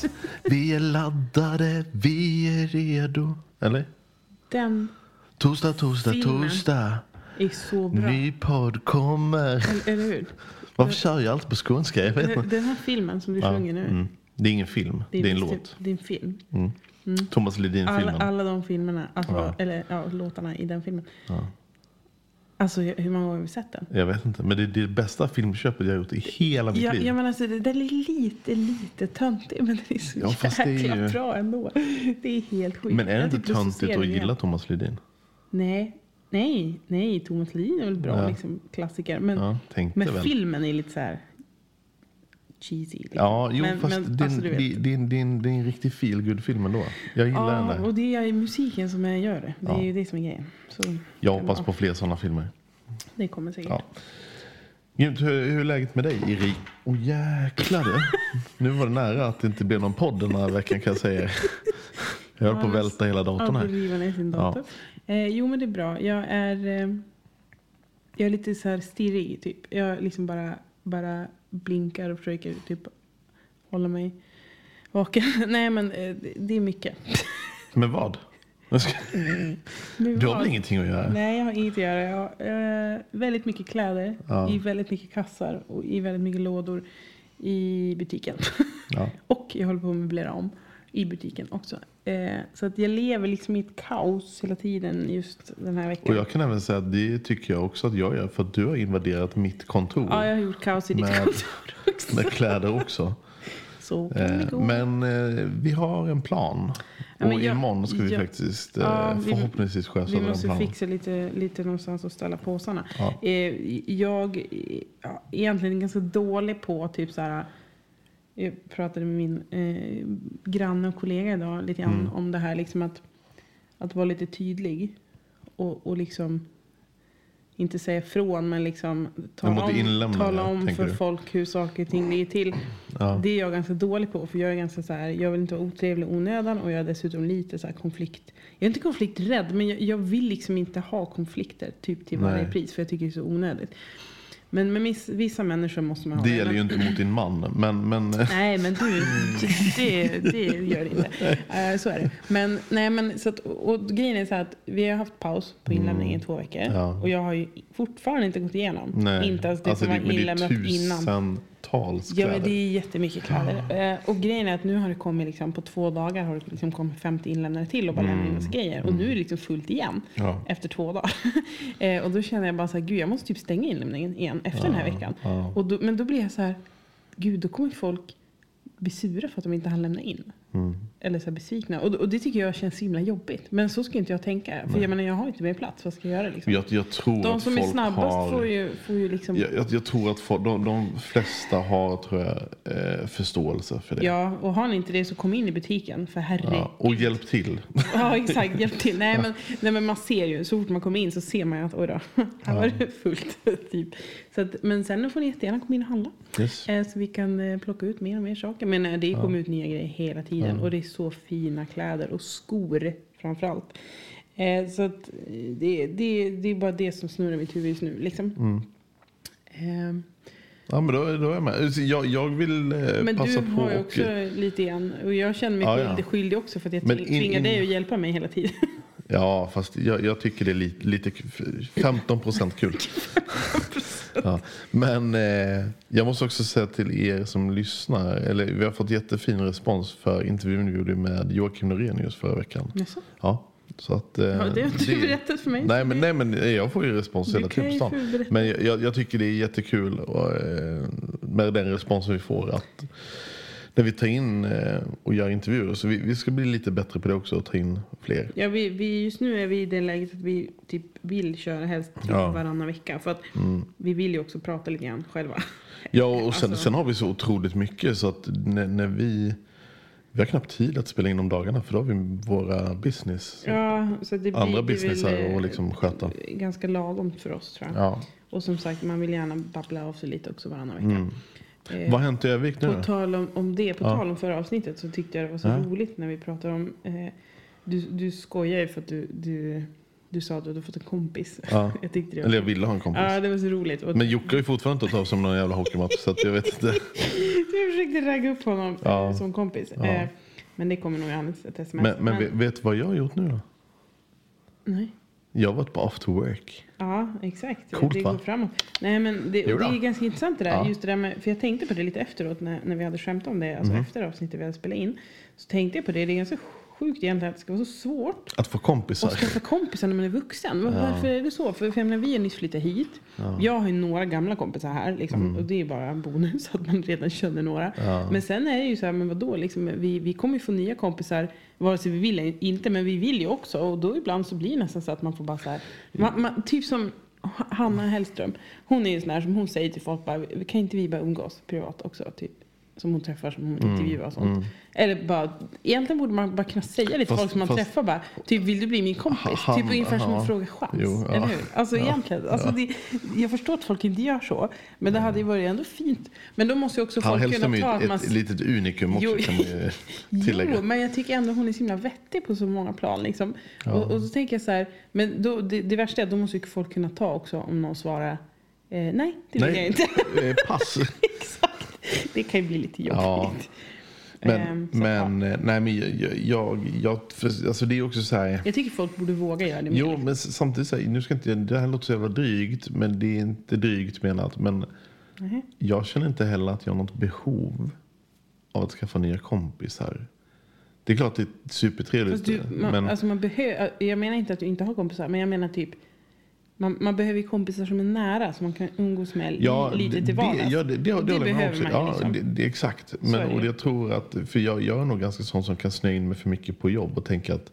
Tillbaks, vi är laddade, vi är redo. Eller? Den Torsdag, torsdag, Filmen. torsdag. är så bra. Ny podd kommer. Eller, eller hur? Varför kör jag alltid på skånska? Jag vet Den, inte. den här filmen som du sjunger nu. mm. Det är ingen film, det är en visst- låt. Det är en film. Thomas Alla, Ledin-filmen. alla de filmerna, alltså, Ja. eller ja, låtarna i den filmen. Ja. Alltså hur många gånger har vi sett den? Jag vet inte, men det är det bästa filmköpet jag har gjort i hela mitt Ja, liv. ja men alltså det, den är lite, lite töntig men den är så Ja, fast det är jäkla ju- bra ändå. Det är helt sjukt. Men är det inte töntigt att gilla Thomas Ledin? Nej, nej, nej. Thomas Ledin är väl bra Ja. liksom, klassiker. Men, Ja, men filmen är lite så här cheesy. Liksom. Ja, jo, men, fast men, är alltså, är är en- det är en riktig feel film ändå. Jag gillar Ja, den och där. det är musiken som jag gör det. Det är Ja. ju det som är grejen. Så, Jag hoppas ja, på fler sådana filmer. Det kommer säkert. Ja. Hur, hur är läget med dig Iri? Åh oh, jäklar. Nu var det nära att det inte blev någon podd den här veckan kan jag säga. Jag höll på att välta hela datorn Ja, här. riva ner sin dator. Eh, jo, men det är bra. Jag är, eh, jag är lite så här stirrig, typ. Jag liksom bara, bara blinkar och försöker typ hålla mig vaken. Nej, men eh, det- är mycket. Men vad? Men Du har väl ingenting att göra? Nej, jag har inget att göra. Jag har eh, väldigt mycket kläder Ja. i väldigt mycket kassar och i väldigt mycket lådor i butiken. Ja. och jag håller på att möblera om i butiken också. Eh, så att jag lever liksom i ett kaos hela tiden just den här veckan. Och jag kan även säga att det tycker jag också att jag gör. För att du har invaderat mitt kontor. Ja, jag har gjort kaos i ditt Med- kontor också. Med kläder också. Så kan det Eh, gå. Men eh, vi har en plan. Ja, och jag- imorgon ska vi jag- faktiskt eh, Ja, vi- förhoppningsvis sköta Vi den måste planen. fixa lite, lite någonstans att ställa påsarna. Ja. Eh, jag är egentligen ganska dålig på typ så här. Jag pratade med min eh, granne och kollega idag lite grann Mm. om det här liksom att, att vara lite tydlig. Och, och liksom inte säga ifrån men liksom tala om, tala om för du? folk hur saker och ting ligger till. Ja. Det är jag ganska dålig på. För jag är ganska så här, jag vill inte vara otrevlig i onödan och jag är dessutom lite så här konflikt. Jag är inte konflikträdd men jag, jag vill liksom inte ha konflikter typ till varje Nej. pris för jag tycker det är så onödigt. Men med miss, vissa människor måste man ha Det det. gäller ju inte mot din man. Men, men Nej men du, det, det gör det inte. Eh, så är det. Men, nej, men, så att, och grejen är så att vi har haft paus på inlämning i två veckor. Mm. Ja. Och jag har ju fortfarande inte gått igenom. nej. Inte ens det alltså, som var inlämnat innan. Tusentals Ja, men det är jättemycket kläder. Eh, och grejen är att nu har det kommit, liksom, på två dagar har det liksom kommit 50 inlämnare till och bara lämnat in massa grejer. Och nu är det liksom fullt igen Mm. Ja. efter två dagar. eh, och då känner jag bara så här, gud jag måste typ stänga inlämningen igen efter den här veckan. ja. Och då, men då blir jag så här, gud då kommer folk bli sura för att de inte hann lämna in. Mm. Eller så besvikna. Och, och det tycker jag känns himla jobbigt. Men så ska inte jag tänka. För jag menar, jag har inte mer plats. Vad ska jag göra liksom? Jag, jag tror De som är snabbast har... får, ju, får ju liksom... Jag, jag, jag tror att folk, de, de flesta har tror jag, eh, förståelse för det. Ja, och har ni inte det så kom in i butiken. För herregud. Ja, och hjälp till. Ja, exakt. Hjälp till. Nej men, nej, men man ser ju, så fort man kommer in så ser man ju att oj då, här var det fullt. Typ. Så att, men sen får ni jättegärna komma in och handla. Yes. Eh, Så vi kan eh, plocka ut mer och mer saker. Men eh, det kommer ut nya grejer hela tiden. Och det så fina kläder och skor framförallt. Eh, Så att eh, det, det, det är bara det som snurrar mitt huvud just nu. Liksom. Mm. Eh, Ja, men då, då är jag med. Jag, jag vill eh, Men passa du på har ju och... också lite grann. Och jag känner mig Ja, ja. skyldig, också för att jag Men tvingar in- tvingar in- dig att hjälpa mig hela tiden. Ja, fast jag, jag tycker det är lite, lite kul. 15 procent kul. ja. Men eh, jag måste också säga till er som lyssnar. Eller vi har fått jättefin respons för intervjun vi gjorde med Joakim Norenius förra veckan. Jaså? Ja, så att, eh, Ja, det har inte du berättat för mig. Nej men, nej, men jag får ju respons hela tiden på stan. Men jag- jag, jag tycker det är jättekul och, eh, med den responsen vi får. att När vi tar in eh, och gör intervjuer. Så vi, vi ska bli lite bättre på det också och ta in fler. Ja, vi, vi, just nu är vi i det läget att vi typ vill köra helst typ Ja. Mm. varannan vecka. För att vi vill ju också prata lite grann själva. Ja och sen, Alltså- sen har vi så otroligt mycket så att när, när vi vi har knappt tid att spela in de dagarna för då har vi våra business. Ja, så det blir, Andra businessar eh, att liksom sköta. Ganska lagom för oss tror jag. Ja. Och som sagt, man vill gärna babbla av sig lite också varannan vecka. Mm. Eh, Vad har hänt i Övik nu På tal om, om det, på Ja. tal om förra avsnittet så tyckte jag det var så Ja. roligt när vi pratade om... Eh, du, du skojar ju för att du, du, du sa att du hade fått en kompis. Ja. jag tyckte det var Eller jag ville ha en kompis. Ja, det var så roligt. Och Men Jocke har ju fortfarande inte tagit av sig någon jävla hockeymatch så att jag vet inte. jag försökte ragga upp honom Ja. eh, som kompis. Ja. Eh, men det kommer nog annars ett sms. Men, men vet- vet du vad jag har gjort nu då? Nej. Jag har varit på after work. Ja, exakt. Coolt, det va? går framåt. Nej, men det, det är ganska intressant det där. Ja. Just det där med, för jag tänkte på det lite efteråt när, när vi hade skämt om det. Alltså Mhm. efter avsnittet vi hade spelat in. Så tänkte jag på det. Det är ganska sjukt egentligen att det ska vara så svårt Att få kompisar. att skaffa kompisar när man är vuxen. Var- Varför är det så? För, för jag menar, vi har nyss flyttat hit. Jag har ju några gamla kompisar här. Liksom, Och det är bara bonus att man redan känner några. Mm. Ja. Men sen är det ju så här, men vadå? Liksom, vi, vi kommer ju få nya kompisar vare sig vi vill eller inte. Men vi vill ju också. Och då ibland så blir det nästan så att man får bara så här. Man, man, typ som Hanna Hellström. Hon är ju sån här som hon säger till folk bara, kan inte vi bara umgås privat också? Typ. Som hon träffar, som hon Mm, intervjuar och sånt. Eller bara, egentligen borde man bara kunna säga det till Fast- folk som man fast- träffar bara. Typ, vill du bli min kompis? Han- typ ungefär som ja. att fråga chans. Jo, ja. Eller hur? Alltså Ja. egentligen. Alltså, det, jag förstår att folk inte gör så. Men det hade ju varit ändå fint. Men då måste ju också Han folk kunna ta ju att man... ett, ett litet unikum också Jo. kan man tillägga. Jo, men jag tycker ändå hon är så himla vettig på så många plan. Liksom. Och, och så tänker jag så här, men då, det, det värsta är att då måste ju folk kunna ta också om någon svarar eh, nej, det vill jag inte. eh, pass. Exakt. Det kan ju bli lite jobbigt. Ja. Men, Ehm, så, men, eh, nej, men jag, jag, jag alltså det är också så här. Jag tycker folk borde våga göra det mer. Jo, men samtidigt så här, nu ska inte, det här låter så jävla drygt, men det är inte drygt menat. Men Nej. jag känner inte heller att jag har något behov av att skaffa nya kompisar. Det är klart det är supertrevligt. Fast du, man, men, alltså man behö, jag menar inte att du inte har kompisar, men jag menar typ man, man behöver ju kompisar som är nära, som man kan umgås med Ja, lite det, till vardags. det, ja, det, det, det, det håller jag behöver också. man Ja, liksom. det, det, exakt. Men, det och jag tror att, för jag, jag är nog ganska sån som kan snöa in mig för mycket på jobb och tänka att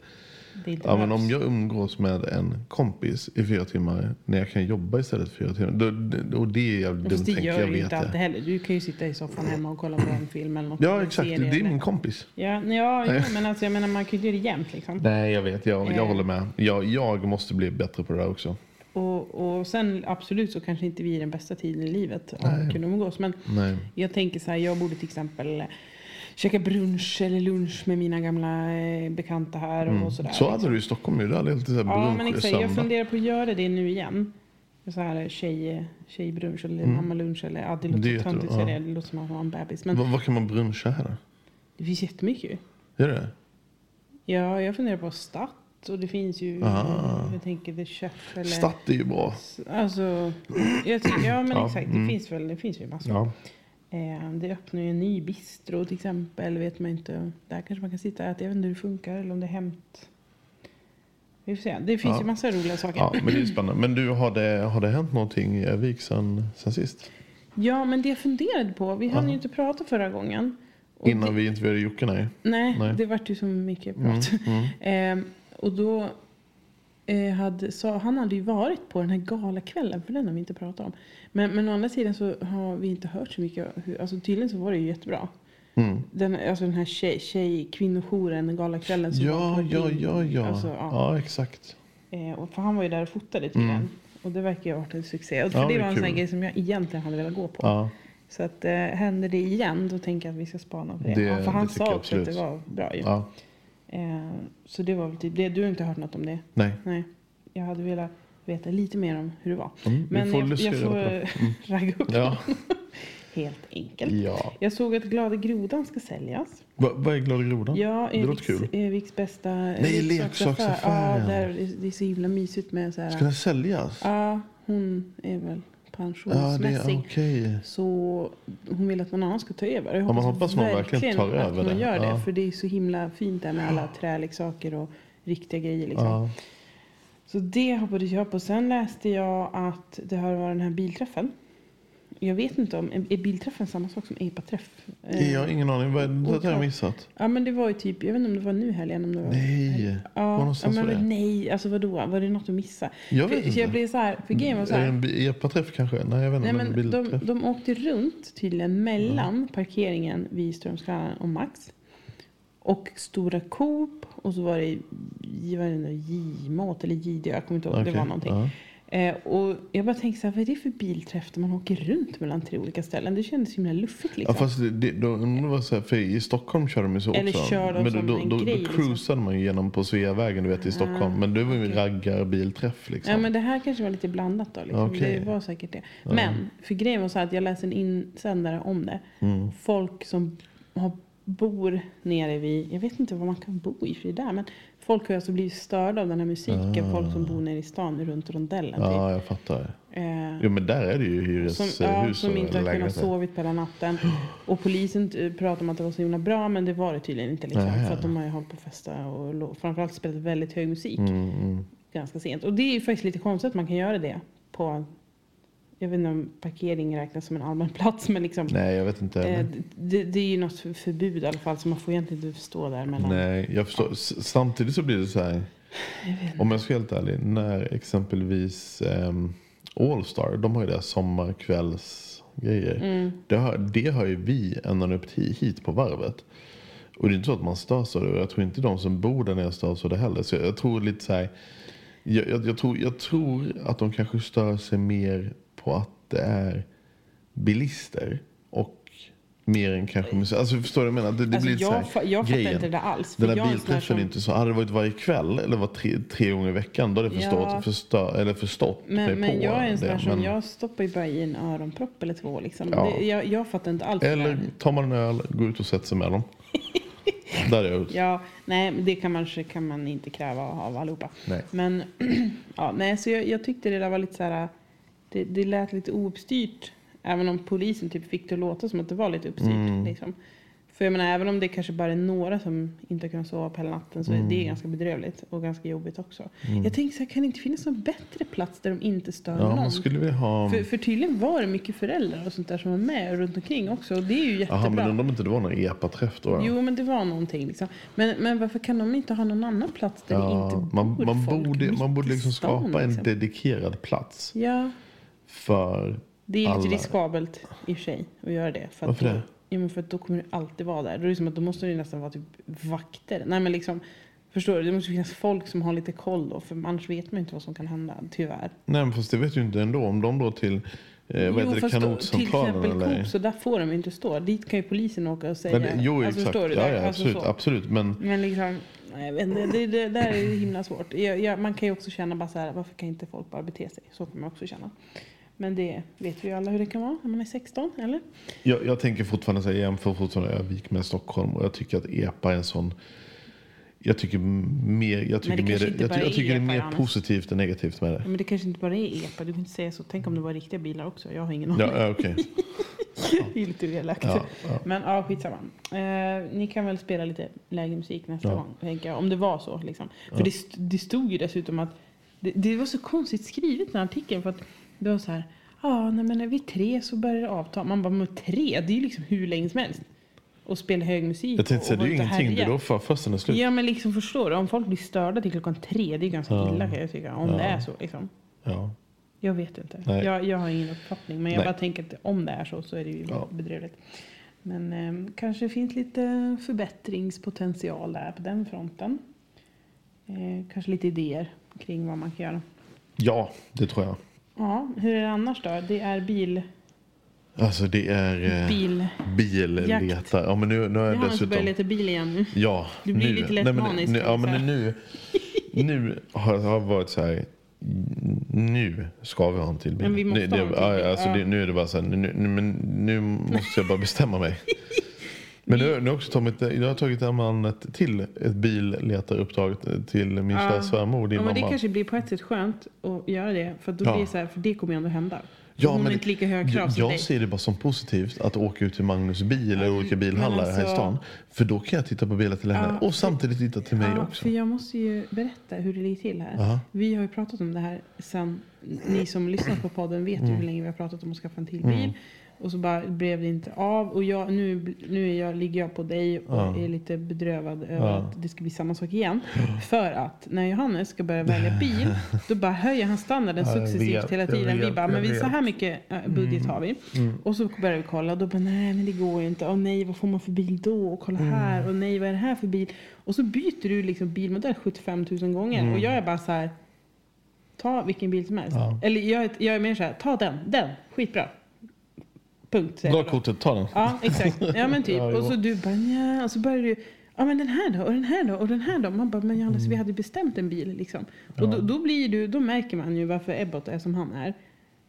Det ja, men om jag umgås med en kompis i fyra timmar när jag kan jobba istället för fyra timmar. Då, det- och det är jävligt dumt Fast det tänker gör jag du vet inte alltid det. heller. Du kan ju sitta i soffan hemma och kolla på en film eller något. Ja exakt, det är eller- min kompis. Ja, ja jo, men alltså, jag menar man kan ju inte göra det jämt liksom. Nej jag vet, jag, jag Eh. håller med. Jag, jag måste bli bättre på det där också. Och, och sen absolut så kanske inte vi är den bästa tiden i livet att kunna umgås. Men Nej. jag tänker så här, jag borde till exempel eh, käka brunch eller lunch med mina gamla eh, bekanta här och sådär. Mm. Så hade liksom. du i Stockholm ju, du hade så här Ja, men exakt. Jag brunchsöndag. funderar på att göra det nu igen. Så här tjej, tjejbrunch eller mammalunch. Eller, ja, det Mm. Låter töntigt att säga det. Det låter som att man har en bebis. Men Vad, kan man bruncha här då? det finns jättemycket. Gör det? Ja, jag funderar på Statt. Och det finns ju, Ah. jag tänker The Chef. Eller, Statt är ju bra. Alltså, jag tycker, ja men Ja, exakt. Det mm. finns väl, det finns ju massor. Ja. Eh, det öppnar ju en ny bistro till exempel. Vet man inte. Där kanske man kan sitta och äta. Jag vet inte hur det funkar. Eller om det är hämt. Vi får se. Det finns Ja. ju massa roliga saker. ja, men det är spännande. Men du, har det, har det hänt någonting i Övik sen, sen sist? Ja, men det jag funderade på. Vi hann ju inte prata förra gången. Innan vi intervjuade Jocke, nej. Nej, Nej. det vart ju så mycket prat. Mm, Ehm, och då eh, hade, så, han hade ju varit på den här galakvällen, för den har vi inte pratat om. Men, men å andra sidan så har vi inte hört så mycket. Hur, alltså tydligen så var det ju jättebra. Mm. Den, alltså den här tjej, tjej kvinnojouren, galakvällen som Ja, ja, ja, ja. Alltså, ja. ja. exakt. Eh, och för han var ju där och fotade tydligen. Mm. Och det verkar ju ha varit en succé. Och för Ja, det var en sån grej som jag egentligen hade velat gå på. Ja. Så att eh, händer det igen då tänker jag att vi ska spana på det. Det- ja, för han sa också att det var bra ju. Eh, så det var väl typ det. Du har inte hört något om det? Nej. Nej. Jag hade velat veta lite mer om hur det var. Mm, Men får jag, jag får eh, ragga upp Ja. Helt enkelt. ja. Jag såg att Glada Grodan ska säljas. Va, vad är Glada Grodan? Ja, det låter kul. Eriks bästa Nej, leksaksaffär, Ja, där, det, är så himla mysigt med så här. Ska den säljas? Ja, hon är väl pensionsmässig. är okej. Så hon vill att någon annan ska ta över. Jag Ja, man hoppas någon verkligen tar att över någon det. gör det. Ja. För det är så himla fint där med alla träleksaker och riktiga grejer. Liksom. Ja. Så det hoppade jag på. Sen läste jag att det har varit den här bilträffen. Jag vet inte om, är bilträffen samma sak som EPA-träff? Eh, Jag har ingen aning. Vad det? Det har jag missat. Ja men det var ju typ, jag vet inte om det var nu i helgen. Om det var, Nej. Ja, någonstans men var det? nej, alltså vadå? Var det något du missade? Jag vet för inte. jag blev så här, för grejen var så Är det här. en bi- EPA-träff kanske? Nej, jag vet inte. Nej, men de, de åkte runt tydligen mellan parkeringen vid Strömskallen och Max. Och Stora Coop och så var det det J-mat eller JD, jag kommer inte ihåg, det Okej, var någonting. ja. Eh, och jag bara tänkte så här, vad är det för bilträff där man åker runt mellan tre olika ställen? Det kändes himla luffigt Ja, liksom. fast det, det, då, undrar vad så här, för i Stockholm kör de ju så Eller också. kör de men som då, en då, då, grej, då liksom. cruisade man ju genom på Sveavägen du vet i Stockholm. Men det var ju en raggarbilträff liksom. Ja men det här kanske var lite blandat då. Liksom. Okej. Det var säkert det. Men för grejen var så här att jag läste en insändare om det. Mm. Folk som har, bor nere vid, jag vet inte vad man kan bo i för det där. Men folk har alltså blivit störda av den här musiken. Folk som bor nere i stan runt rondellen. Ah. ja, Typ. jag fattar. Eh, Jo men där är det ju hyreshus som, ja, och som inte har kunnat sovit på hela natten. Och polisen eh, pratade om att det var så himla bra men det var det tydligen inte. Liksom, Nähä. för att de har ju hållit på festa och framförallt spelat väldigt hög musik. Mm, mm. ganska sent. Och det är ju faktiskt lite konstigt att man kan göra det på, jag vet inte om parkering räknas som en allmän plats, men liksom. Nej, jag vet inte. Eh, det, det är ju något för- förbud i alla fall, så man får egentligen inte stå där mellan. Nej, jag förstår. S- Samtidigt så blir det så här. Om jag ska vara helt ärlig. När exempelvis um, Allstar, de har ju deras sommarkvällsgrejer. Mm. Det, har, det har ju vi ända upp hit, hit på varvet. Och det är inte så att man störs av det. Och jag tror inte de som bor där nere störs av det heller. Så jag, jag tror lite så här. Jag, jag, jag, tror, jag tror att de kanske stör sig mer på att det är bilister. Och mer än kanske musik. Alltså förstår du vad jag menar? Det, det Alltså, blir lite så jag, här, jag fattar grejen. inte det alls. Den där jag är bilträffen är som- inte så. Hade det varit varje kväll eller var tre, tre gånger i veckan då hade jag förstått, Ja. förstå, eller förstått mig Men, men på jag är en sån som, Men- jag stoppar ju bara i en öronpropp eller två liksom. Ja. Det, jag, jag fattar inte alls Eller tar man en öl, går ut och sätter sig med dem. Där är jag. Ja, nej, men det kan man, kan man inte kräva av allihopa. Nej. Men, ja, nej, så jag, jag tyckte det där var lite så här, det, det lät lite ouppstyrt. Även om polisen typ fick det att låta som att det var lite uppstyrt. Mm. Liksom. För jag menar, även om det kanske bara är några som inte har kunnat sova på hela natten så är Mm. det ganska bedrövligt och ganska jobbigt också. Jag tänker så här, kan det inte finnas någon bättre plats där de inte stör Ja, någon? skulle vilja ha... För, för tydligen var det mycket föräldrar och sånt där som var med runt omkring också. Och det är ju jättebra. Jaha, men undrar om inte det var någon EPA-träff då? Jo, men det var någonting. Liksom. Men, men varför kan de inte ha någon annan plats där det Ja, inte bor man, man, folk borde, man borde liksom stan, skapa en liksom? dedikerad plats Ja, för... det är lite riskabelt i och för sig att göra det. För att Varför då, det? Ja, men för att då kommer det alltid vara där. Då, är det som att då måste det nästan vara typ vakter. Nej, men liksom, förstår du? Det måste finnas folk som har lite koll då. För annars vet man inte vad som kan hända, tyvärr. Nej, men fast det vet ju inte ändå. Om de då till... Eh, vad heter det? då- till Kanotcentralen exempel eller... Coop, så där får de inte stå. Dit kan ju polisen åka och säga. Men det, jo, alltså, exakt. du? Ja, ja, alltså absolut, så. absolut. Men Men liksom, inte, det, det där är himla svårt. Jag, jag, man kan ju också känna bara så här, varför kan inte folk bara bete sig? Så kan man också känna. Men det vet vi ju alla hur det kan vara när man är 16, eller? Jag, jag tänker fortfarande säga jämför fortfarande Övik med Stockholm och jag tycker att EPA är en sån jag tycker mer, jag tycker det mer, jag, jag, är tycker det är EPA, mer Johannes. positivt än negativt med Ja, det. Men det kanske inte bara är EPA, du kan inte säga så. Tänk om det var riktiga bilar också. Jag har ingen aning. Ja, okej. Det är lite elakt. Ja, ja. Men ja, skitsamma. Eh, ni kan väl spela lite lägre musik nästa Ja. gång, tänker jag. Om det var så. Liksom. För det, det stod ju dessutom att det, det var så konstigt skrivet den här artikeln. För att det var så här, ja, nej, men är vi tre så börjar det avta. Man bara, men tre, det är ju liksom hur länge som helst. och spela hög musik. Jag tänkte säga, det är ju ingenting. Det är då för först den är slut. Ja men liksom förstår du, om folk blir störda till klockan tre, det är ganska Ja. illa kan jag tycka. Om Ja. det är så liksom. Ja. Jag vet inte. Nej. Jag, jag har ingen uppfattning. Men jag Nej. bara tänker att om det är så så är det ju Ja. bedrövligt. Men eh, kanske finns lite förbättringspotential där på den fronten. Eh, kanske lite idéer kring vad man kan göra. ja, det tror jag. Ja, hur är det annars då? Det är bil... Alltså det är eh, bil. billetar. Ja, men nu, nu har jag Jag har dessutom... börjat leta bil igen nu. Ja, Du blir nu. lite lätt Nej, men, manisk, nu, Ja, men nu, nu har jag varit så här. Nu ska vi ha en till bil. Men vi måste nu, ha en till bil, Alltså, ja. det, nu är det bara så här. Nu, nu, men nu måste jag bara bestämma mig. Men nu, nu har jag också tagit, jag har tagit namnet till ett billetaruppdrag till min Ja. kära svärmor, din Ja, men det mamma. kanske blir på ett sätt skönt att göra det. För då Ja. blir så här, för det kommer ju ändå hända. Ja, Hon men inte lika höga krav jag, som jag dig. ser det bara som positivt att åka ut till Magnus bil eller olika bilhandlare här i alltså- stan. För då kan jag titta på bilar till henne Ja, och samtidigt titta till mig Ja, också. för jag måste ju berätta hur det ligger till här. Ja. Vi har ju pratat om det här sen, ni som lyssnar på podden vet ju Mm. hur länge vi har pratat om att skaffa en till bil. Och så bara blev det inte av. Och jag, nu, nu är jag, ligger jag på dig och Ja. är lite bedrövad över Ja. att det ska bli samma sak igen. För att när Johannes ska börja välja bil, då bara höjer han standarden Ja, successivt vet, hela tiden. vi bara, men vi, så. Mm. här mycket eh, budget har vi. Och så börjar vi kolla och då bara, nej men det går ju inte. Och nej, vad får man för bil då? Och kolla Mm. här. Och nej, vad är det här för bil? Och så byter du liksom bilmodell 75 000 gånger. Och jag är bara så här, ta vilken bil som helst. Mm. Eller jag jag är mer så här, ta den, den, skitbra. Punkt. Dra kortet, ta den. Ja, exakt. Ja, men typ. Ja, och så du bara, ja. Och så börjar du, ja men den här då, och den här då, och den här då. Man bara, men Johannes, Mm. vi hade bestämt en bil liksom. Och då, då blir du, då märker man ju varför Ebbot är som han är.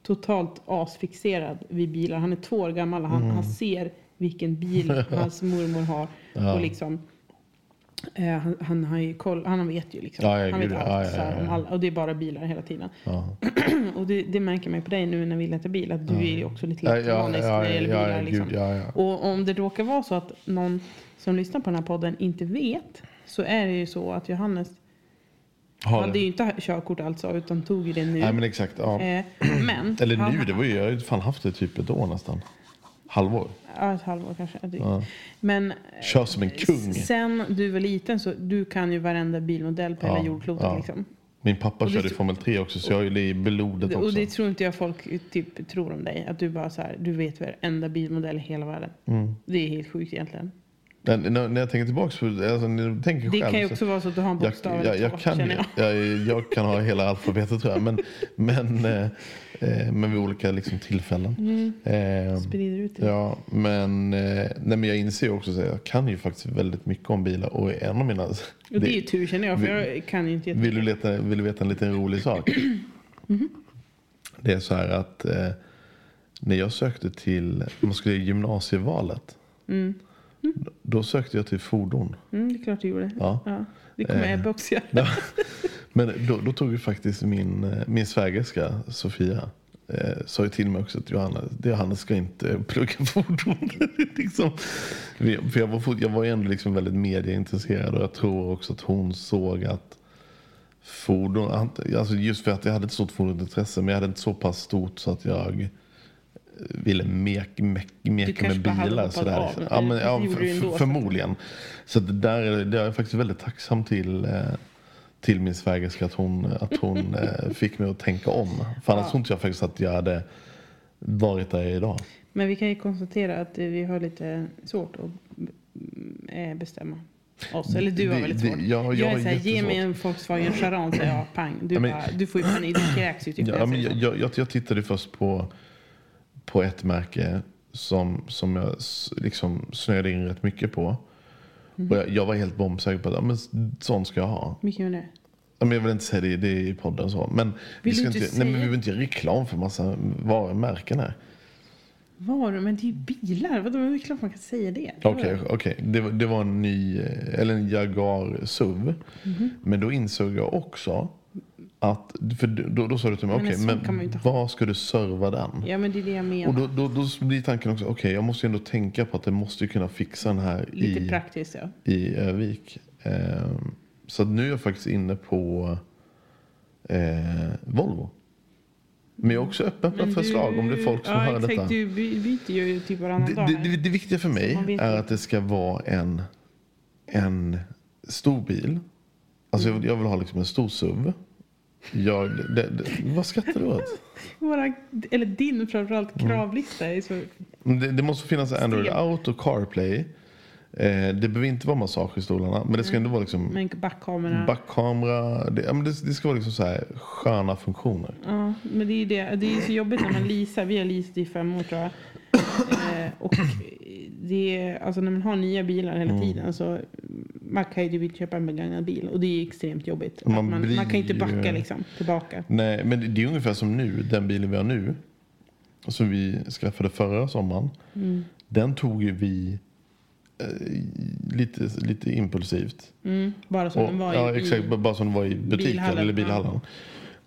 Totalt asfixerad vid bilar. Han är två år gammal och han, han ser vilken bil hans mormor har. Ja. Och liksom, han, han har ju koll, han vet ju liksom. Ja, han vet allt. ja, ja, här, om alla, och det är bara bilar hela tiden. Och det, det märker man ju på dig nu när vi letar bil. Att du är också lite Ja, lätt ja, manisk ja, när det gäller bilar. liksom. gud. Och om det råkar vara så att någon som lyssnar på den här podden inte vet så är det ju så att Johannes Har hade det. ju inte körkort alltså utan tog ju det nu. Nej men exakt. Ja. Eh, men Eller han- nu, det var ju, jag har ju fan haft det typ ett år nästan. Halvår. Ja, ett halvår kanske. drygt. Ja. Men Kör som en kung. s- sen du var liten så du kan ju varenda bilmodell på Ja, hela jordklotet. ja. Liksom. Min pappa körde tro- Formel 3 också så jag har ju det i blodet också. Och det tror inte jag folk typ tror om dig. Att du bara så här, du vet varenda bilmodell i hela världen. Mm. Det är helt sjukt egentligen. När, när jag tänker tillbaka på alltså, när jag tänker Det själv. kan ju så- också vara så att du har en jag, bokstav jag, eller jag, två, kan, jag. jag, jag kan ha hela alfabetet tror jag. Men, men, eh, eh, men vid olika liksom, tillfällen. Eh, Sprider ut det. Ja, men, eh, nej, men jag inser också att jag kan ju faktiskt väldigt mycket om bilar. Och en av mina... Och det är ju tur känner jag, för jag kan inte Vill du, leta, vill du veta en liten rolig sak? Det är så här att eh, när jag sökte till man skulle göra gymnasievalet. Då sökte jag till fordon. Mm, det är klart du gjorde. Ja. Ja, det kommer Eh. Ebbe också göra. Men då, då tog ju faktiskt min, eh, min svägerska Sofia eh, sa ju till mig också att Johanna, det- Johanna ska inte plugga fordon. liksom. För jag var, jag var ju ändå liksom väldigt medieintresserad och jag tror också att hon såg att fordon, alltså just för att jag hade ett stort fordonsintresse men jag hade inte så pass stort så att jag ville mek, mek, meka kanske med bilar. Sådär. av, Ja, men, ja, det för, förmodligen. Så det där är, det är jag faktiskt väldigt tacksam till, eh, till min svägerska att hon, att hon eh, fick mig att tänka om. För annars tror inte jag faktiskt att jag hade varit där jag är idag. Men vi kan ju konstatera att eh, vi har lite svårt att eh, bestämma oss. Eller du har Det- väldigt det- svårt. jag- jag jag har är såhär, ge mig en Volkswagen Charan säger jag, pang. Du, Ja, men- bara, du får ju panik, du kräks ju typ. Ja, jag men jag, jag, jag, jag tittade först på, på ett märke som, som jag liksom snöade in rätt mycket på. Mhm. Och jag, jag var helt bombsäker på att ja, men sån ska jag ha. Vilken var det? Ja, men jag vill inte säga det, det i podden så. Men vi, Vill ska du inte, inte nej, men vi vill inte göra reklam för massa varumärken här. Var Men det är ju bilar. Vadå, det är klart man kan säga det. Okej, okej. Det, var- det var en ny, eh, eller en Jaguar SUV. Mhm. Men då insåg jag också att, för då, då sa du till mig, Men okej, men inte ha. var ska du serva den? Ja, men det är det jag menar. Och då, då, då blir tanken också, okej jag måste ju ändå tänka på att jag måste ju kunna fixa den här Lite i, praktiskt, ja. i Övik. Ehm, så nu är jag faktiskt inne på eh, Volvo. Men jag är också öppen för Men förslag om det är folk som ja, hör exakt, detta. Du by- byter ju typ varannan Det, dag. det, det, det viktiga för mig är att det ska vara en, en stor bil. Alltså jag, vill, jag vill ha liksom en stor SUV. Jag, det, det, vad skrattar du åt? Våra, eller din framförallt Mm. kravlista är så... Det, det måste finnas Android Extrem. Auto, CarPlay. Eh, det behöver inte vara massage i stolarna. Men det ska ändå vara liksom Med en backkamera. backkamera. Det, ja, men det, det ska vara liksom så här sköna funktioner. Ja, men det är ju det. Det är så jobbigt när man leasar. Vi har leasat i fem år tror jag. Eh, och det är, alltså när man har nya bilar Mm. hela tiden så man kan ju typ inte köpa en begagnad bil och det är extremt jobbigt. Man Man, man, blir kan inte backa liksom tillbaka. Nej, men det- är ungefär som nu. Den bilen vi har nu. Som vi skaffade förra sommaren. Mm. Den tog ju vi eh, lite, lite impulsivt. Mm, bara som Och, den var i, ja, exakt. i Bara som den var i butiken bilhallen, eller ja.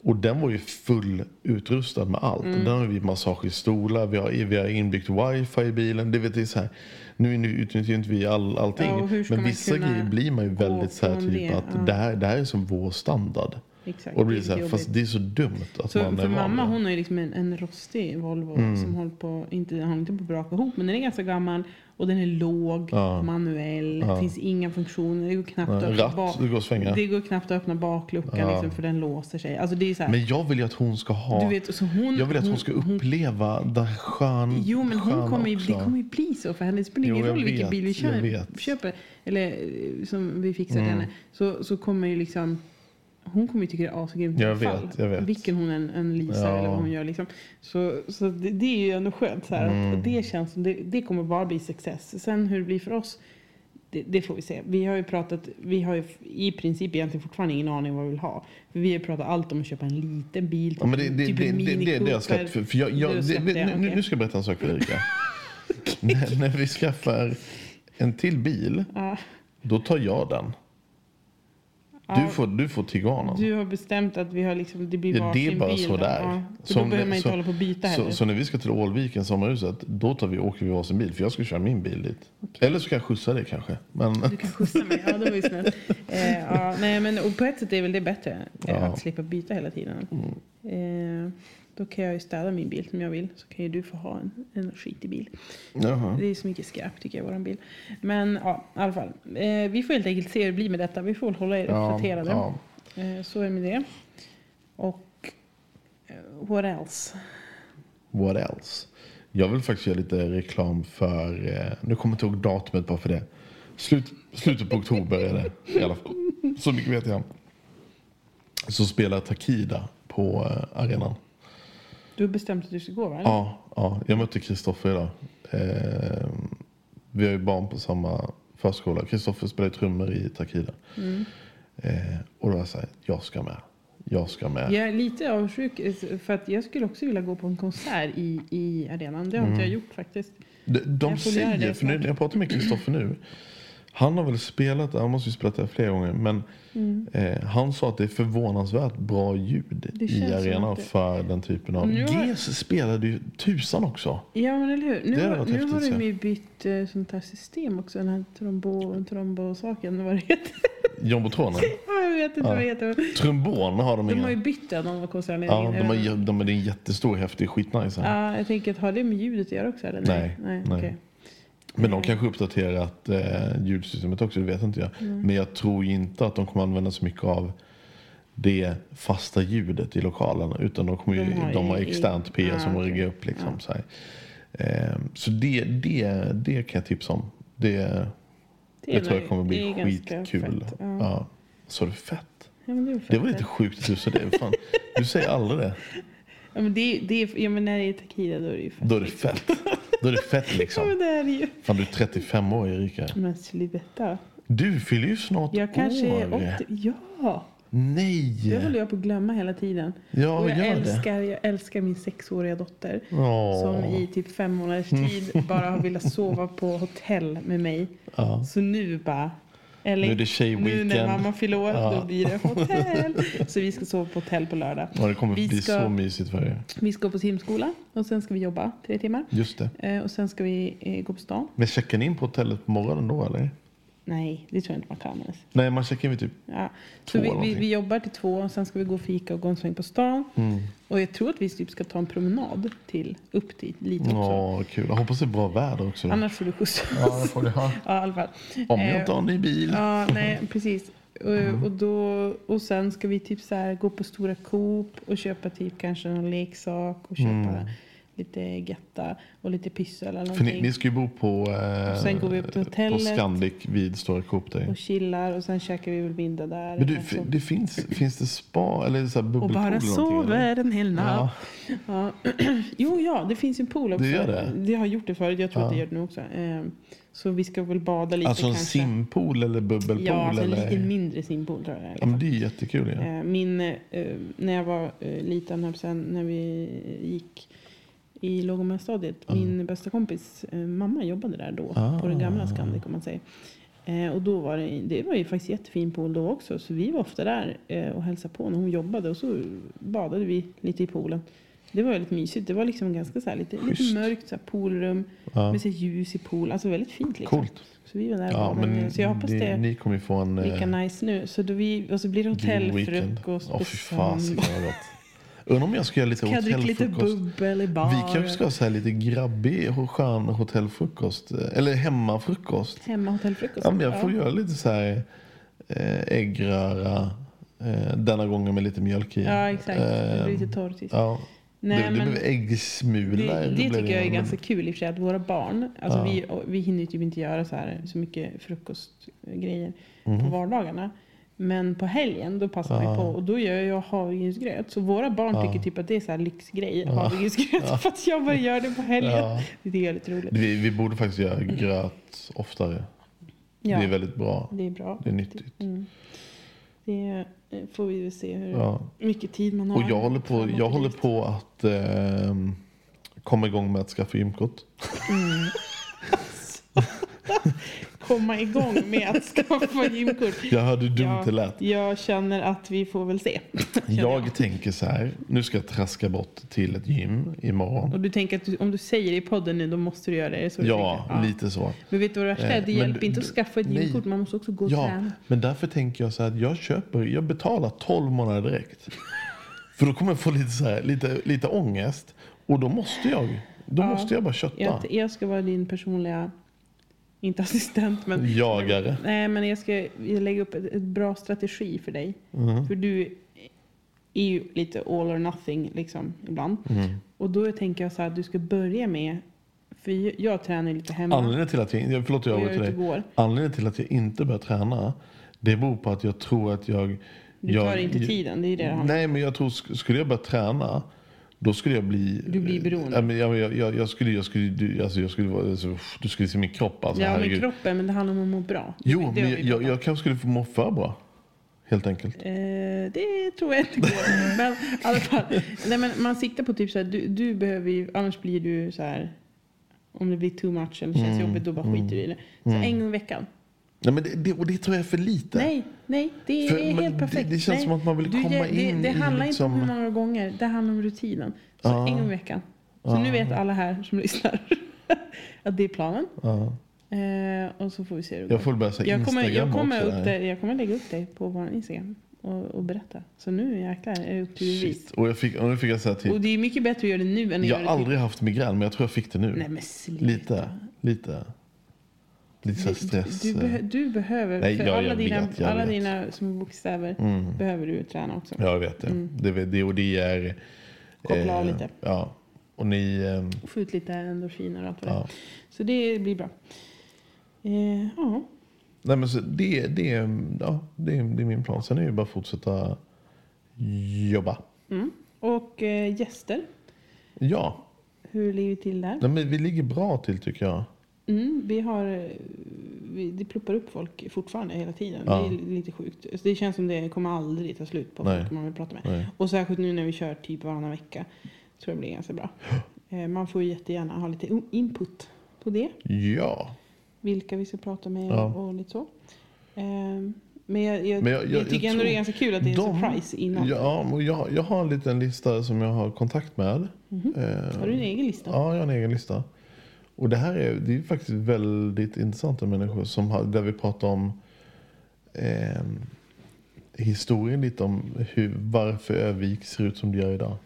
Och den var ju full utrustad med allt. Mm. Där har vi massage i stolar, vi har, vi har inbyggt wifi i bilen. Det vet det så här, nu nu utnyttjar ju inte vi all, allting. Ja, men vissa grejer blir man ju väldigt så här typ det? att Ja. det, här, det här är som vår standard. Exakt, Och det blir är så här, jobbigt. fast det är så dumt att Så man är för mamma hon har ju liksom en, en rostig Volvo Mm. som håller på, inte, han håller inte på att braka ihop men den är ganska gammal och den är låg, Ja. manuell, Ja. det finns inga funktioner, det går knappt Ja, att öppna ratt, bak- det går svänga. Det går knappt att öppna bakluckan Ja. liksom, för den låser sig. Alltså det är så här, Men jag vill ju att hon ska ha... du vet, så hon, jag vill att hon ska uppleva det här skön, Jo men hon kommer ju, också. det kommer ju bli så för henne. Det spelar ingen roll vilken bil vi köper. Eller eh, som vi fixar Mm. henne. Så, så kommer ju liksom hon kommer ju tycka det är asgrymt Jag fall. vet, jag vet. Vilken hon än, än leasar Ja. eller vad hon gör. Liksom. Så, så det, det är ju ändå skönt. Så här, Mm. att det känns som det, det kommer bara bli success. Sen hur det blir för oss, det, det får vi se. Vi har ju pratat, vi har ju i princip egentligen fortfarande ingen aning vad vi vill ha. För vi har pratat allt om att köpa en liten bil. Typ, Ja, men det, det, typ det, en det, det, det jag släppt. För, för jag, jag, det, släppt det, det, nu, nu ska jag berätta en sak för Erika. när, när vi skaffar en till bil, Ja. då tar jag den. Du får, du får Tiguanen. Du har bestämt att vi har liksom, det blir Ja, det är varsin bara bil. så där. Ja, Som- då behöver man inte så- hålla på och byta heller. Så, så när vi ska till Ålviken, sommarhuset, då tar vi, åker vi varsin bil. För jag ska köra min bil dit. Eller så kan jag skjutsa dig kanske. Men, Du kan skjutsa mig. Ja, det var ju snällt. Eh, ja, nej, men, och på ett sätt är väl det bättre. eh. Mm. Att slippa byta hela tiden. Eh, då kan jag ju städa min bil som jag vill. Så kan ju du få ha en, en skitig bil. jaha. Det är så mycket skräp tycker jag i våran bil. Men ja, i alla fall. Eh, vi får helt enkelt se hur det blir med detta. Vi får hålla er Ja, uppdaterade. ja. Eh, så är det med det. Och eh, what else? What else? Jag vill faktiskt göra lite reklam för, eh, nu kommer jag inte ihåg datumet bara för det. Slut, slutet på oktober är det i alla fall. Så mycket vet jag. Så spelar Takida på eh, arenan. Du har bestämt att du ska gå va? Ja, ja, jag mötte Kristoffer idag. Eh, vi har ju barn på samma förskola. Kristoffer spelar trummor i Takida. Mm. Eh, och då var jag så här, jag ska med. Jag ska med. Jag är lite avundsjuk eh, för att jag skulle också vilja gå på en konsert i, i arenan. Det har Mm. inte jag gjort faktiskt. De, de Jag säger, för nu, när jag pratar med Kristoffer nu. Han har väl spelat han måste ju spelat det flera gånger. Men eh, han sa att det är förvånansvärt bra ljud Mm. I arenan det- för den typen av... Nu har- GES spelade ju tusan också. Ja men eller hur. Nu, Det har, nu har de ju bytt eh, sånt här system också. Den här trombo, trombo-saken. Vad det heter. Jumbotronen. Ja, jag vet inte Ja. vad det heter. Trombon har de De inga. har ju bytt den. De var konsertledningen. Ja, de har, jä- de är en jättestor, häftig, skitnice. Ja, jag tänker har det med ljudet att göra också eller? Nej, nej. nej. okej. Men de kanske uppdaterat eh, ljudsystemet också, det vet inte jag. Mm. Men jag tror inte att de kommer använda så mycket av det fasta ljudet i lokalen. Utan de, kommer ju, De de har har, ju- externt PA Ah, som okej. riggar upp. Liksom, Ja. så här. Eh, så det, det, det kan jag tipsa om. Det, det, är tror jag kommer det bli är skitkul. fett, Ja. ja. Så det fett. Ja, det, är Det var fett. lite sjukt att du sa det. Fan. Du säger aldrig det. Ja, men, det, det är, ja, men när det är Takida då är det ju fett. Då är det liksom. fett. Då är det fett Ja men liksom. det är det ju. Fan du är 35 år Erika. Men sluta. Du fyller ju snart Jag kanske år. är 80. Ja. Nej! Det håller jag på att glömma hela tiden. Ja, och jag det. älskar, jag älskar min sexåriga dotter. Åh. Som i typ fem månaders tid bara har velat sova på hotell med mig. Ja. Så nu bara... Eller, Nu är det tjejweekend. Nu när mamma fyller år, Ja. då blir det hotell. Så vi ska sova på hotell på lördag. Ja, det kommer Vi bli ska- så mysigt för er. Vi ska på simskola och sen ska vi jobba tre timmar. Just det. Eh, och sen ska vi eh, gå på stan. Men checkar ni in på hotellet på morgonen då eller? Nej, det tror jag inte man kan ens. Nej, man checkar in vid typ... Ja. Två Så vi, vi, vi jobbar till två, och sen ska vi gå och fika och gå en sväng på stan. Mm. Och jag tror att vi typ ska ta en promenad till, upp dit lite också. Ja, kul. Jag hoppas det är bra väder också. Annars får du skjuts. Ja, det får det ha. ja, i alla fall. Om jag Eh, inte har en ny bil. Ja, nej, precis. Och, och, då, och sen ska vi typ så här gå på stora Coop och köpa typ kanske någon leksak och köpa lite getta och lite pyssel eller För ni, ni ska ju bo på, eh, Och sen går vi upp till på hotellet. Scandic vid Stora Coop. Och chillar och sen käkar vi väl middag där. Men du, och så- det finns, finns det spa eller så här och bubbelpool bara sover en hel natt. Ja. Ja. jo, ja, det finns en pool också. Det gör det? Det har gjort det förut. Jag tror att Ja. det gör det nu också. Ehm, Så vi ska väl bada lite Alltså en kanske. simpool eller bubbelpool? Ja, alltså en eller? lite mindre simpool tror jag. Ja, men det är jättekul. Ja. Eh, Min, eh, när jag var eh, liten, på att när vi gick i låg och mellanstadiet. Min bästa kompis eh, mamma jobbade där då. Ah. På den gamla Scandic om man säger. Eh, och då var det, det var ju faktiskt jättefin pool då också. Så vi var ofta där eh, och hälsade på när hon jobbade. Och så badade vi lite i poolen. Det var väldigt mysigt. Det var liksom ganska så här, lite, lite mörkt så här, poolrum. Ja. Med så ljus i pool. Alltså väldigt fint liksom. Coolt. Så vi var där Ja, men Så jag hoppas det, det ni kommer få en lika nice nu. Så då vi, och så blir det hotellfrukost Åh på fy söndag. vad gott. Undrar om jag ska göra lite Kan jag dricka lite hotellfrukost. bubbel i bar? Vi kanske ska ha så här lite grabbig och skön hotellfrukost. eh, Eller hemmafrukost. Hemma hotellfrukost? Ja, men jag får göra lite så här eh, äggröra. Eh, denna gången med lite mjölk i. Ja, exakt. Det blir lite torrt. Ja. Nej, det, det men blir äggsmulor. det, det tycker jag är ganska kul i och för sig. Att våra barn, alltså Ja. vi, vi hinner ju typ inte göra så, här, så mycket frukostgrejer Mhm. på vardagarna. Men på helgen då passar Ja. vi på och då gör jag havregrynsgröt. Så våra barn tycker typ att det är så här lyxgrej, havregrynsgröt. För att jag bara gör det på helgen. Det tycker jag är lite roligt. Vi, vi borde faktiskt göra gröt oftare. Ja, Det är väldigt bra. det är bra. Det är nyttigt. Mm. Det får vi väl se hur Ja. mycket tid man har. Och jag håller på, jag håller på att eh, komma igång med att skaffa gymkort. komma igång med att skaffa gymkort. Jag hörde hur dumt Ja, det lät. Jag känner att vi får väl se. känner Jag tänker så här, nu ska jag traska bort till ett gym imorgon. Och du tänker att du, om du säger det i podden nu, då måste du göra det? Det Ja, tänker? lite så. Men vet du vad det värsta är? Eh, Det men hjälper du- inte att skaffa ett nej. gymkort, man måste också gå och Ja, träna. men därför tänker jag så här att jag köper, jag betalar 12 månader direkt. För då kommer jag få lite, så här, lite, lite ångest. Och då måste jag, då Ja. måste jag bara kötta. Jag, jag ska vara din personliga, inte assistent, men... Jagare. Nej, men jag ska jag lägga upp ett, ett bra strategi för dig. Mm. För du är ju lite all or nothing liksom ibland. Mm. Och då tänker jag så här att du ska börja med, för jag, jag tränar lite hemma. Anledningen till att jag, förlåt jag jag dig. Anledningen till att jag inte börjar träna, det beror på att jag tror att jag... Du jag, tar inte tiden, det är det. Nej, men jag tror, sk- skulle jag börja träna, då skulle jag bli... Du blir beroende. Ja, men jag, jag, jag, jag skulle, jag skulle, du, alltså jag skulle vara, alltså, du skulle se min kropp alltså, Ja, herregud. kroppen, men det handlar om att må bra. Jo, men jag, jag, jag kanske skulle få må för bra. Helt enkelt. Eh, det tror jag inte går. men i alla fall. Nej, men man siktar på typ så här, du, du behöver ju, annars blir du så här, om det blir too much eller känns Mm, jobbigt, då bara skiter du i det. Så en gång i veckan. Nej, men det, det, och det tror jag är för lite. Nej, nej, det För- är helt det- perfekt. det känns nej. som att man vill komma det, in Det i handlar liksom- inte om hur många gånger, det handlar om rutinen. Så Ja. en gång i veckan. Så nu vet alla här som lyssnar att det är planen. Eh, och så får vi se hur det Jag får börja säga jag kommer, Instagram jag, kommer också. upp där. det, jag kommer lägga upp dig på vår Instagram och, och berätta. Så nu jäklar är det upp till bevis. Och, jag fick, och nu fick jag säga Och till. det är mycket bättre att göra det nu än att Jag har det aldrig haft migrän, men jag tror jag fick det nu. Nej men sluta. Lite. Lite. Lite så här Du, stress. du, behö- du behöver, Nej, för ja, alla, dina, vet, alla vet. dina små bokstäver Mm. behöver du träna också. Ja, jag vet det. det, det och det är... Mm. eh, Koppla av lite. Ja. Och ni... eh, Få ut lite endorfiner och allt vad det ja. Så det blir bra. Eh, ja. Nej, men så det, det, ja, det, det är min plan. Sen är det ju bara att fortsätta jobba. Mm. Och eh, gäster, Ja, hur ligger vi till där? Nej, men vi ligger bra till tycker jag. Mm, vi har, eh, vi, det pluppar upp folk fortfarande hela tiden. Ja. Det är lite sjukt. Så det känns som det kommer aldrig ta slut på Nej. folk man vill prata med. Nej. Och särskilt nu när vi kör typ varannan vecka. Tror jag blir ganska bra. Eh, man får ju jättegärna ha lite input på det. Ja. Vilka vi ska prata med Ja. och, lite så. Eh, men jag, jag, Men jag- jag- tycker jag ändå det är ganska kul att det är en de- surprise innan. Ja, jag, jag har en liten lista som jag har kontakt med. Eh, Mhm. Har du en egen lista? Ja, jag har en egen lista. Och det här är, det är faktiskt väldigt intressanta människor som har, där vi pratar om eh, historien lite om hur, varför Övik ser ut som det gör idag.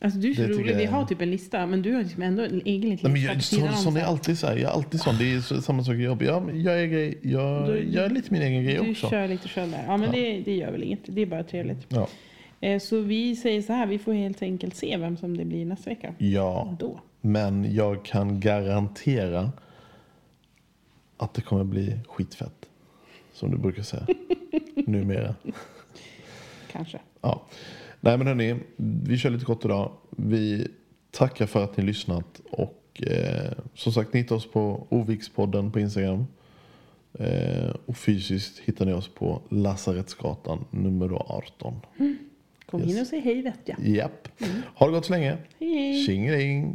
Alltså du är så Det rolig. Vi jag- har typ en lista. Men du har liksom ändå en egen liten Nej, men lista jag, så, sån är alltid så här. Jag är alltid sån. Det är så, samma sak i jobb. Jag, jag, är grej, jag, Du- är lite min egen grej Du också. kör lite själv där. Ja men Det, det gör väl inget. Det är bara trevligt. Ja. Eh, Så vi säger så här. Vi får helt enkelt se vem som det blir nästa vecka. ja, Då. Men jag kan garantera att det kommer bli skitfett. Som du brukar säga. Numera. Kanske. Ja. Nej men hörni, vi kör lite kort idag. Vi tackar för att ni lyssnat. Och eh, som sagt, ni hittar oss på Ovikspodden på Instagram. Eh, och fysiskt hittar ni oss på Lasarettsgatan nummer 18. Kom Yes. in och säg hej vet jag. Japp. Ha det gott så länge. Hej hej. Tjingeling.